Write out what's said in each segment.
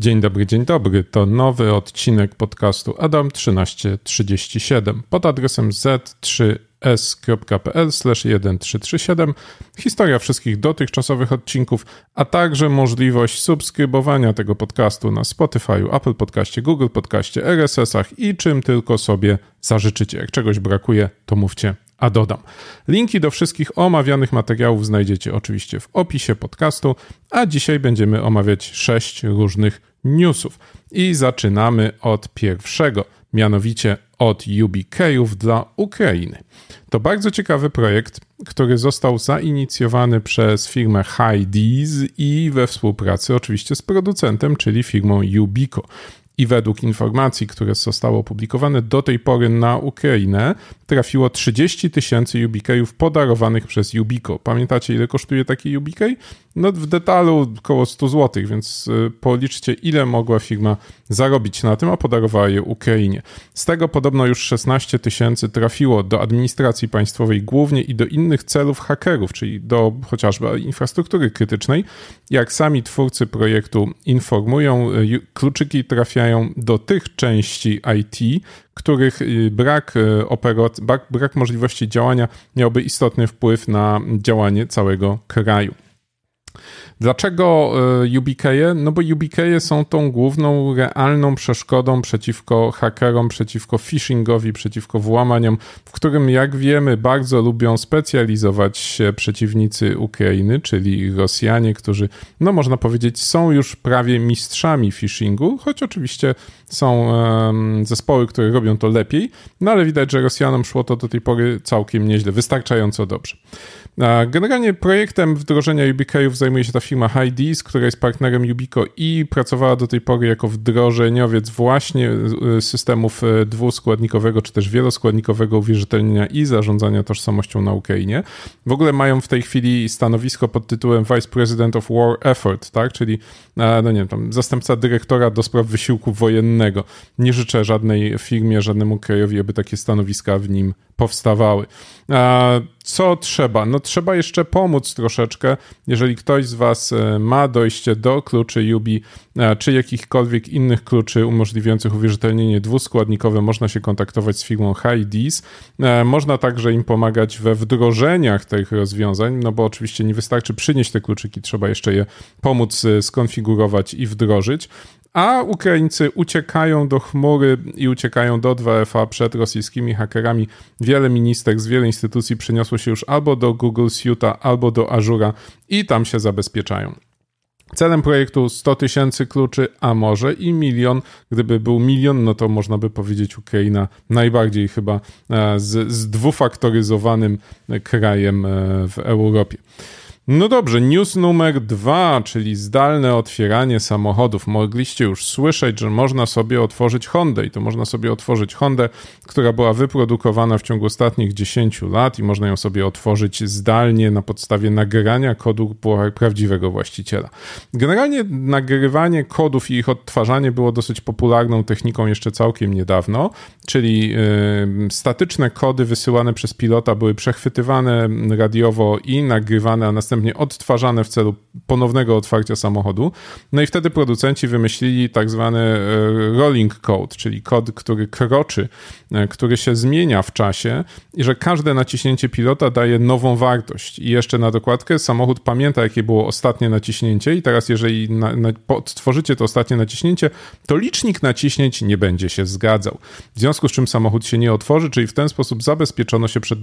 Dzień dobry, dzień dobry. To nowy odcinek podcastu Adam 1337 pod adresem z3s.pl/1337. Historia wszystkich dotychczasowych odcinków, a także możliwość subskrybowania tego podcastu na Spotify, Apple Podcaście, Google Podcaście, RSS-ach i czym tylko sobie zażyczycie. Jak czegoś brakuje, to mówcie a dodam. Linki do wszystkich omawianych materiałów znajdziecie oczywiście w opisie podcastu, a dzisiaj będziemy omawiać sześć różnych newsów. I zaczynamy od pierwszego, mianowicie od UBK-ów dla Ukrainy. To bardzo ciekawy projekt, który został zainicjowany przez firmę HiDees i we współpracy oczywiście z producentem, czyli firmą Ubico i według informacji, które zostały opublikowane do tej pory na Ukrainę, trafiło 30 tysięcy Ubikejów podarowanych przez Ubico. Pamiętacie, ile kosztuje taki Ubikej? No w detalu około 100 zł, więc y, policzcie, ile mogła firma zarobić na tym, a podarowała je Ukrainie. Z tego podobno już 16 tysięcy trafiło do administracji państwowej głównie i do innych celów hakerów, czyli do chociażby infrastruktury krytycznej. Jak sami twórcy projektu informują, y, kluczyki trafiają do tych części IT, których y, brak, brak, brak możliwości działania miałby istotny wpływ na działanie całego kraju. Dlaczego e, UBK'e? No bo UBK'e są tą główną, realną przeszkodą przeciwko hakerom, przeciwko phishingowi, przeciwko włamaniom, w którym, jak wiemy, bardzo lubią specjalizować się przeciwnicy Ukrainy, czyli Rosjanie, którzy, no można powiedzieć, są już prawie mistrzami phishingu, choć oczywiście są um, zespoły, które robią to lepiej, no ale widać, że Rosjanom szło to do tej pory całkiem nieźle, wystarczająco dobrze. Generalnie projektem wdrożenia UBK-ów zajmuje się ta firma HiDees, która jest partnerem Ubico i pracowała do tej pory jako wdrożeniowiec właśnie e, systemów e, dwuskładnikowego czy też wieloskładnikowego uwierzytelnienia i zarządzania tożsamością na Ukrainie. W ogóle mają w tej chwili stanowisko pod tytułem Vice President of War Effort, tak? czyli e, no nie wiem, tam zastępca dyrektora do spraw wysiłku wojennego. Nie życzę żadnej firmie, żadnemu krajowi, aby takie stanowiska w nim powstawały. Co trzeba? No trzeba jeszcze pomóc troszeczkę. Jeżeli ktoś z Was e, ma dojście do kluczy Yubi, e, czy jakichkolwiek innych kluczy umożliwiających uwierzytelnienie dwuskładnikowe, można się kontaktować z firmą HiDees. E, można także im pomagać we wdrożeniach tych rozwiązań, no bo oczywiście nie wystarczy przynieść te kluczyki, trzeba jeszcze je pomóc skonfigurować i wdrożyć a Ukraińcy uciekają do chmury i uciekają do 2FA przed rosyjskimi hakerami. Wiele ministerstw, wiele instytucji przeniosło się już albo do Google Suite'a, albo do Azura i tam się zabezpieczają. Celem projektu 100 tysięcy kluczy, a może i milion. Gdyby był milion, no to można by powiedzieć Ukraina najbardziej chyba e, z, z dwufaktoryzowanym krajem e, w Europie. No dobrze, news numer dwa, czyli zdalne otwieranie samochodów. Mogliście już słyszeć, że można sobie otworzyć Hondę i to można sobie otworzyć Hondę, która była wyprodukowana w ciągu ostatnich 10 lat i można ją sobie otworzyć zdalnie na podstawie nagrania kodu prawdziwego właściciela. Generalnie nagrywanie kodów i ich odtwarzanie było dosyć popularną techniką jeszcze całkiem niedawno, czyli yy, statyczne kody wysyłane przez pilota były przechwytywane radiowo i nagrywane, a następnie następnie odtwarzane w celu ponownego otwarcia samochodu. No i wtedy producenci wymyślili tak zwany e, rolling code, czyli kod, który kroczy, e, który się zmienia w czasie i że każde naciśnięcie pilota daje nową wartość. I jeszcze na dokładkę samochód pamięta, jakie było ostatnie naciśnięcie i teraz jeżeli na, na, odtworzycie to ostatnie naciśnięcie, to licznik naciśnięć nie będzie się zgadzał. W związku z czym samochód się nie otworzy, czyli w ten sposób zabezpieczono się przed,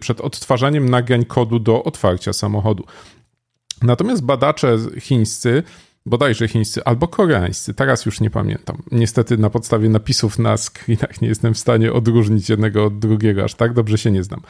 przed odtwarzaniem nagrań kodu do otwarcia samochodu. Natomiast badacze chińscy bodajże chińscy albo koreańscy, teraz już nie pamiętam. Niestety na podstawie napisów na screenach nie jestem w stanie odróżnić jednego od drugiego, aż tak dobrze się nie znam.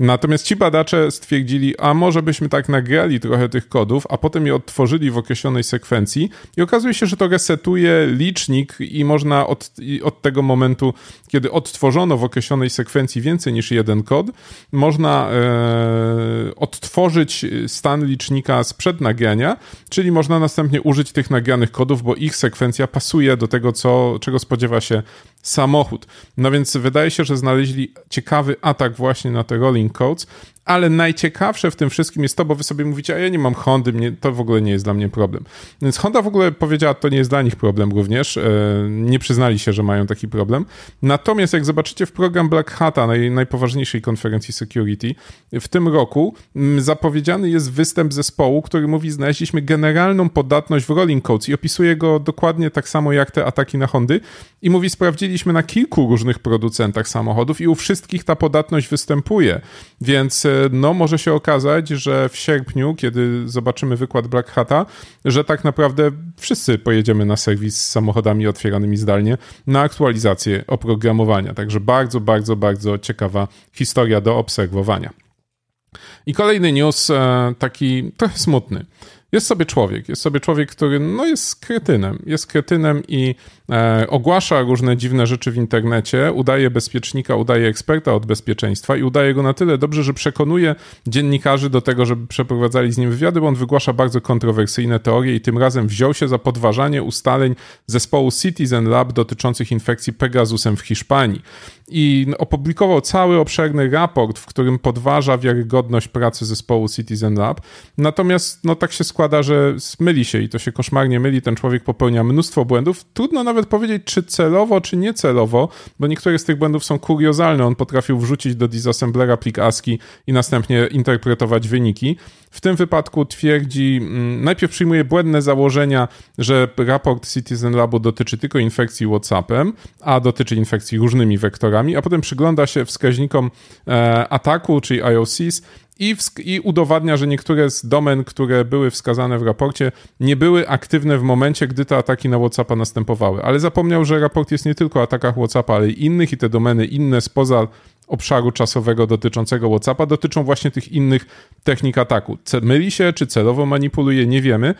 Natomiast ci badacze stwierdzili, a może byśmy tak nagrali trochę tych kodów, a potem je odtworzyli w określonej sekwencji i okazuje się, że to resetuje licznik i można od, od tego momentu, kiedy odtworzono w określonej sekwencji więcej niż jeden kod, można e, odtworzyć stan licznika sprzed nagrania, czyli można następnie użyć tych nagranych kodów, bo ich sekwencja pasuje do tego, co, czego spodziewa się samochód. No więc wydaje się, że znaleźli ciekawy atak właśnie na te rolling codes, ale najciekawsze w tym wszystkim jest to, bo wy sobie mówicie, a ja nie mam Hondy, mnie, to w ogóle nie jest dla mnie problem. Więc Honda w ogóle powiedziała, to nie jest dla nich problem również. E, nie przyznali się, że mają taki problem. Natomiast jak zobaczycie w program Black Hata, naj, najpoważniejszej konferencji security, w tym roku zapowiedziany jest występ zespołu, który mówi, znaleźliśmy generalną podatność w rolling codes i opisuje go dokładnie tak samo jak te ataki na Hondy i mówi, sprawdziliśmy na kilku różnych producentach samochodów i u wszystkich ta podatność występuje. Więc e, no może się okazać, że w sierpniu, kiedy zobaczymy wykład Black Hata, że tak naprawdę wszyscy pojedziemy na serwis z samochodami otwieranymi zdalnie na aktualizację oprogramowania. Także bardzo, bardzo, bardzo ciekawa historia do obserwowania. I kolejny news, e, taki trochę smutny. Jest sobie człowiek, jest sobie człowiek, który no jest kretynem, jest kretynem i ogłasza różne dziwne rzeczy w internecie, udaje bezpiecznika, udaje eksperta od bezpieczeństwa i udaje go na tyle dobrze, że przekonuje dziennikarzy do tego, żeby przeprowadzali z nim wywiady, bo on wygłasza bardzo kontrowersyjne teorie i tym razem wziął się za podważanie ustaleń zespołu Citizen Lab dotyczących infekcji Pegasusem w Hiszpanii. I opublikował cały obszerny raport, w którym podważa wiarygodność pracy zespołu Citizen Lab. Natomiast no tak się składa, że myli się i to się koszmarnie myli. Ten człowiek popełnia mnóstwo błędów. Trudno nawet powiedzieć, czy celowo, czy niecelowo, bo niektóre z tych błędów są kuriozalne. On potrafił wrzucić do disassemblera plik ASCII i następnie interpretować wyniki. W tym wypadku twierdzi, mm, najpierw przyjmuje błędne założenia, że raport Citizen Labu dotyczy tylko infekcji WhatsAppem, a dotyczy infekcji różnymi wektorami, a potem przygląda się wskaźnikom e, ataku, czyli IOCs, i, i, udowadnia, że niektóre z domen, które były wskazane w raporcie, nie były aktywne w momencie, gdy te ataki na WhatsAppa następowały. Ale zapomniał, że raport jest nie tylko o atakach WhatsAppa, ale i innych i te domeny inne spoza obszaru czasowego dotyczącego WhatsAppa dotyczą właśnie tych innych technik ataku. Myli się, czy celowo manipuluje, nie wiemy.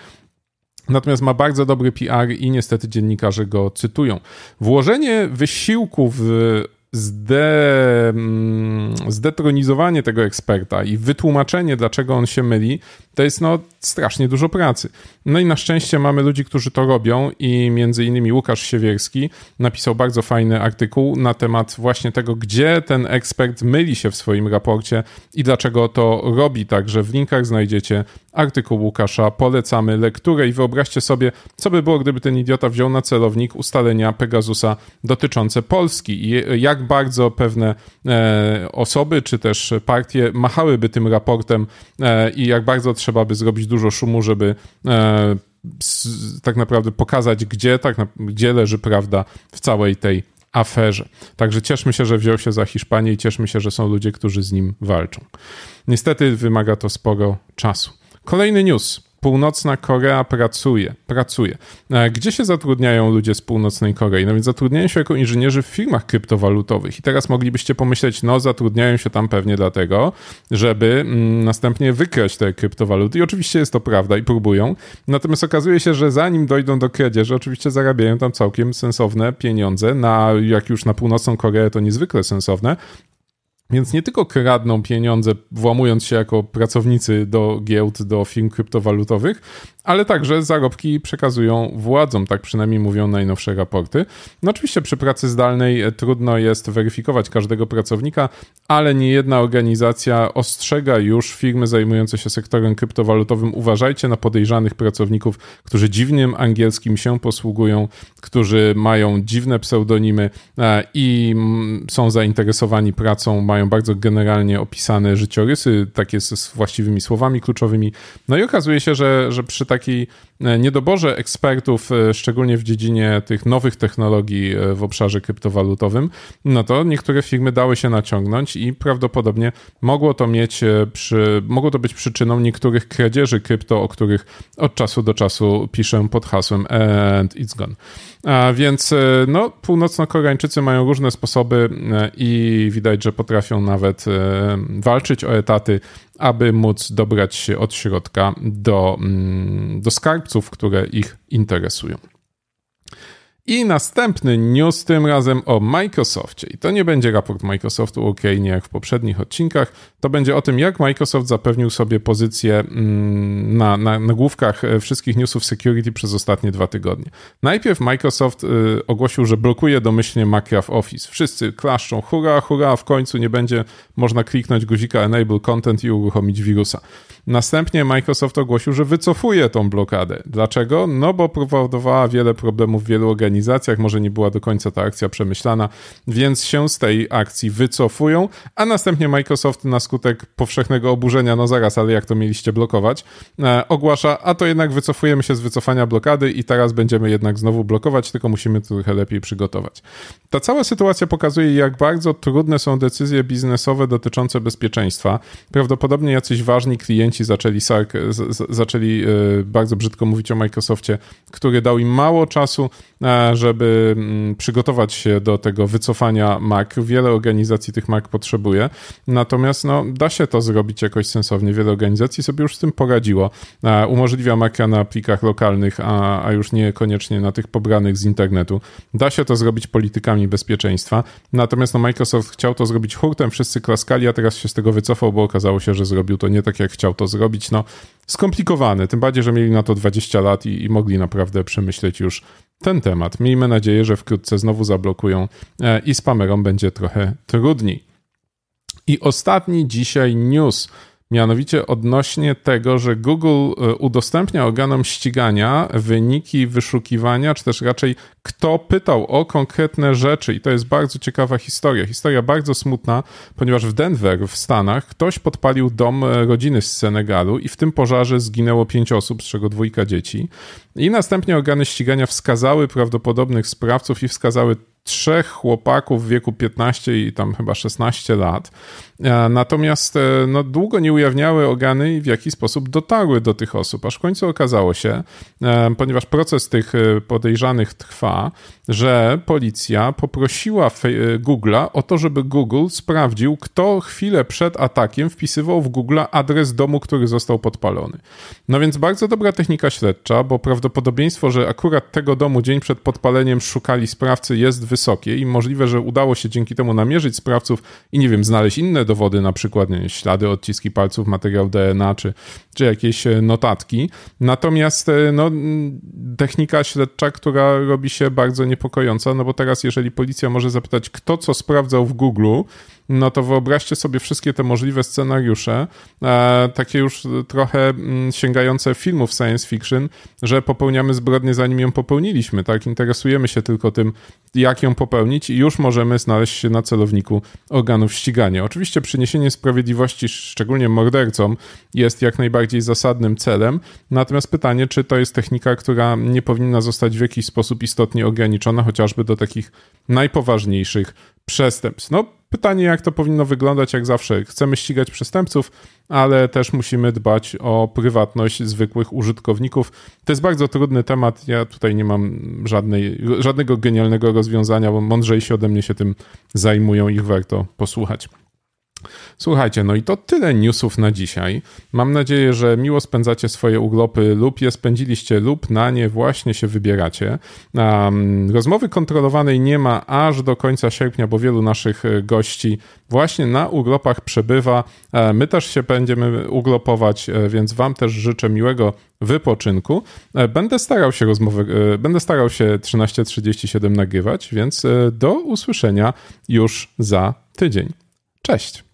Natomiast ma bardzo dobry PR i niestety dziennikarze go cytują. Włożenie wysiłku w zde, mm, zdetronizowanie tego eksperta i wytłumaczenie, dlaczego on się myli, to jest no strasznie dużo pracy. No i na szczęście mamy ludzi, którzy to robią i między innymi Łukasz Siewierski napisał bardzo fajny artykuł na temat właśnie tego, gdzie ten ekspert myli się w swoim raporcie i dlaczego to robi. Także w linkach znajdziecie artykuł Łukasza, polecamy lekturę i wyobraźcie sobie, co by było, gdyby ten idiota wziął na celownik ustalenia Pegasusa dotyczące Polski i jak bardzo pewne e, osoby czy też partie machałyby tym raportem e, i jak bardzo trzeba by zrobić dużo szumu, żeby e, tak naprawdę pokazać, gdzie, tak gdzie leży prawda w całej tej aferze. Także cieszmy się, że wziął się za Hiszpanię i cieszmy się, że są ludzie, którzy z nim walczą. Niestety wymaga to sporo czasu. Kolejny news. Północna Korea pracuje, pracuje. E, gdzie się zatrudniają ludzie z Północnej Korei? No więc zatrudniają się jako inżynierzy w firmach kryptowalutowych. I teraz moglibyście pomyśleć, no zatrudniają się tam pewnie dlatego, żeby mm, następnie wykraść te kryptowaluty. I oczywiście jest to prawda i próbują. Natomiast okazuje się, że zanim dojdą do kradzieży, oczywiście zarabiają tam całkiem sensowne pieniądze. Na, jak już na Północną Koreę to niezwykle sensowne. Więc nie tylko kradną pieniądze, włamując się jako pracownicy do giełd, do firm kryptowalutowych, ale także zarobki przekazują władzom, tak przynajmniej mówią najnowsze raporty. No oczywiście przy pracy zdalnej e, trudno jest weryfikować każdego pracownika, ale nie jedna organizacja ostrzega już firmy zajmujące się sektorem kryptowalutowym, uważajcie na podejrzanych pracowników, którzy dziwnym angielskim się posługują, którzy mają dziwne pseudonimy e, i mm, są zainteresowani pracą, mają bardzo generalnie opisane życiorysy, takie z właściwymi słowami kluczowymi. No i okazuje się, że, że przy takiej e, niedoborze ekspertów, e, szczególnie w dziedzinie tych nowych technologii e, w obszarze kryptowalutowym, no to niektóre firmy dały się naciągnąć i prawdopodobnie mogło to mieć przy, mogło to być przyczyną niektórych kradzieży krypto, o których od czasu do czasu piszę pod hasłem and it's gone. Więc no, północno-koreańczycy mają różne sposoby i widać, że potrafią nawet walczyć o etaty aby móc dobrać się od środka do, mm, do skarbców, które ich interesują. I następny news, tym razem o Microsoftie. I to nie będzie raport Microsoftu OK, nie jak w poprzednich odcinkach. To będzie o tym, jak Microsoft zapewnił sobie pozycję mm, na, na e, wszystkich newsów security przez ostatnie dwa tygodnie. Najpierw Microsoft y, ogłosił, że blokuje domyślnie Macraft Office. Wszyscy klaszczą, hurra, hurra, w końcu nie będzie można kliknąć guzika Enable Content i uruchomić wirusa. Następnie Microsoft ogłosił, że wycofuje tą blokadę. Dlaczego? No bo powodowała wiele problemów w wielu organizacjach, może nie była do końca ta akcja przemyślana, więc się z tej akcji wycofują, a następnie Microsoft na skutek powszechnego oburzenia, no zaraz, ale jak to mieliście blokować, e, ogłasza, a to jednak wycofujemy się z wycofania blokady i teraz będziemy jednak znowu blokować, tylko musimy trochę lepiej przygotować. Ta cała sytuacja pokazuje, jak bardzo trudne są decyzje biznesowe dotyczące bezpieczeństwa. Prawdopodobnie jacyś ważni klienci zaczęli, sark, zaczęli e, bardzo brzydko mówić o Microsoftie, który dał im mało czasu, e, żeby mm, przygotować się do tego wycofania Mac. Wiele organizacji tych Mac potrzebuje, natomiast no, da się to zrobić jakoś sensownie. Wiele organizacji sobie już z tym poradziło. E, umożliwia Maca na plikach lokalnych, a, a już niekoniecznie na tych pobranych z internetu. Da się to zrobić politykami bezpieczeństwa, natomiast no, Microsoft chciał to zrobić hurtem, wszyscy klaskali, a teraz się z tego wycofał, bo okazało się, że zrobił to nie tak, jak chciał to zrobić. No, skomplikowane, tym bardziej, że mieli na to 20 lat i, i mogli naprawdę przemyśleć już ten temat. Miejmy nadzieję, że wkrótce znowu zablokują e, i spamerom będzie trochę trudniej. I ostatni dzisiaj news mianowicie odnośnie tego, że Google e, udostępnia organom ścigania wyniki wyszukiwania, czy też raczej kto pytał o konkretne rzeczy. I to jest bardzo ciekawa historia. Historia bardzo smutna, ponieważ w Denver w Stanach ktoś podpalił dom e, rodziny z Senegalu i w tym pożarze zginęło pięć osób, z czego dwójka dzieci. I następnie organy ścigania wskazały prawdopodobnych sprawców i wskazały trzech chłopaków w wieku 15 i tam chyba 16 lat. E, natomiast e, no, długo nie ujawniały organy, w jaki sposób dotarły do tych osób, aż w końcu okazało się, e, ponieważ proces tych podejrzanych trwa, że policja poprosiła Google'a o to, żeby Google sprawdził, kto chwilę przed atakiem wpisywał w Google adres domu, który został podpalony. No więc bardzo dobra technika śledcza, bo prawdopodobieństwo, że akurat tego domu dzień przed podpaleniem szukali sprawcy jest wysokie i możliwe, że udało się dzięki temu namierzyć sprawców i nie wiem, znaleźć inne dowody, na przykład nie, ślady, odciski palców, materiał DNA czy, czy jakieś e, notatki. Natomiast e, no, technika śledcza, która robi się bardzo niepokojąca, no bo teraz jeżeli policja może zapytać, kto co sprawdzał w Google, no to wyobraźcie sobie wszystkie te możliwe scenariusze, e, takie już trochę sięgające filmów science fiction, że popełniamy zbrodnię zanim ją popełniliśmy, tak? Interesujemy się tylko tym, jak ją popełnić i już możemy znaleźć się na celowniku organów ścigania. Oczywiście przyniesienie sprawiedliwości, szczególnie mordercom, jest jak najbardziej zasadnym celem, natomiast pytanie, czy to jest technika, która nie powinna zostać w jakiś sposób istotnie ograniczona, chociażby do takich najpoważniejszych przestępstw. No, pytanie, jak to powinno wyglądać, jak zawsze. Chcemy ścigać przestępców, ale też musimy dbać o prywatność zwykłych użytkowników. To jest bardzo trudny temat. Ja tutaj nie mam żadnej, żadnego genialnego rozwiązania, bo mądrzejsi ode mnie się tym zajmują, ich warto posłuchać. Słuchajcie, no i to tyle newsów na dzisiaj. Mam nadzieję, że miło spędzacie swoje urlopy lub je spędziliście lub na nie właśnie się wybieracie. Um, rozmowy kontrolowanej nie ma aż do końca sierpnia, bo wielu naszych e, gości właśnie na urlopach przebywa. E, my też się będziemy urlopować, e, więc wam też życzę miłego wypoczynku. Będę starał się rozmowy, będę starał się 13.37 nagrywać, więc do usłyszenia już za tydzień. Cześć!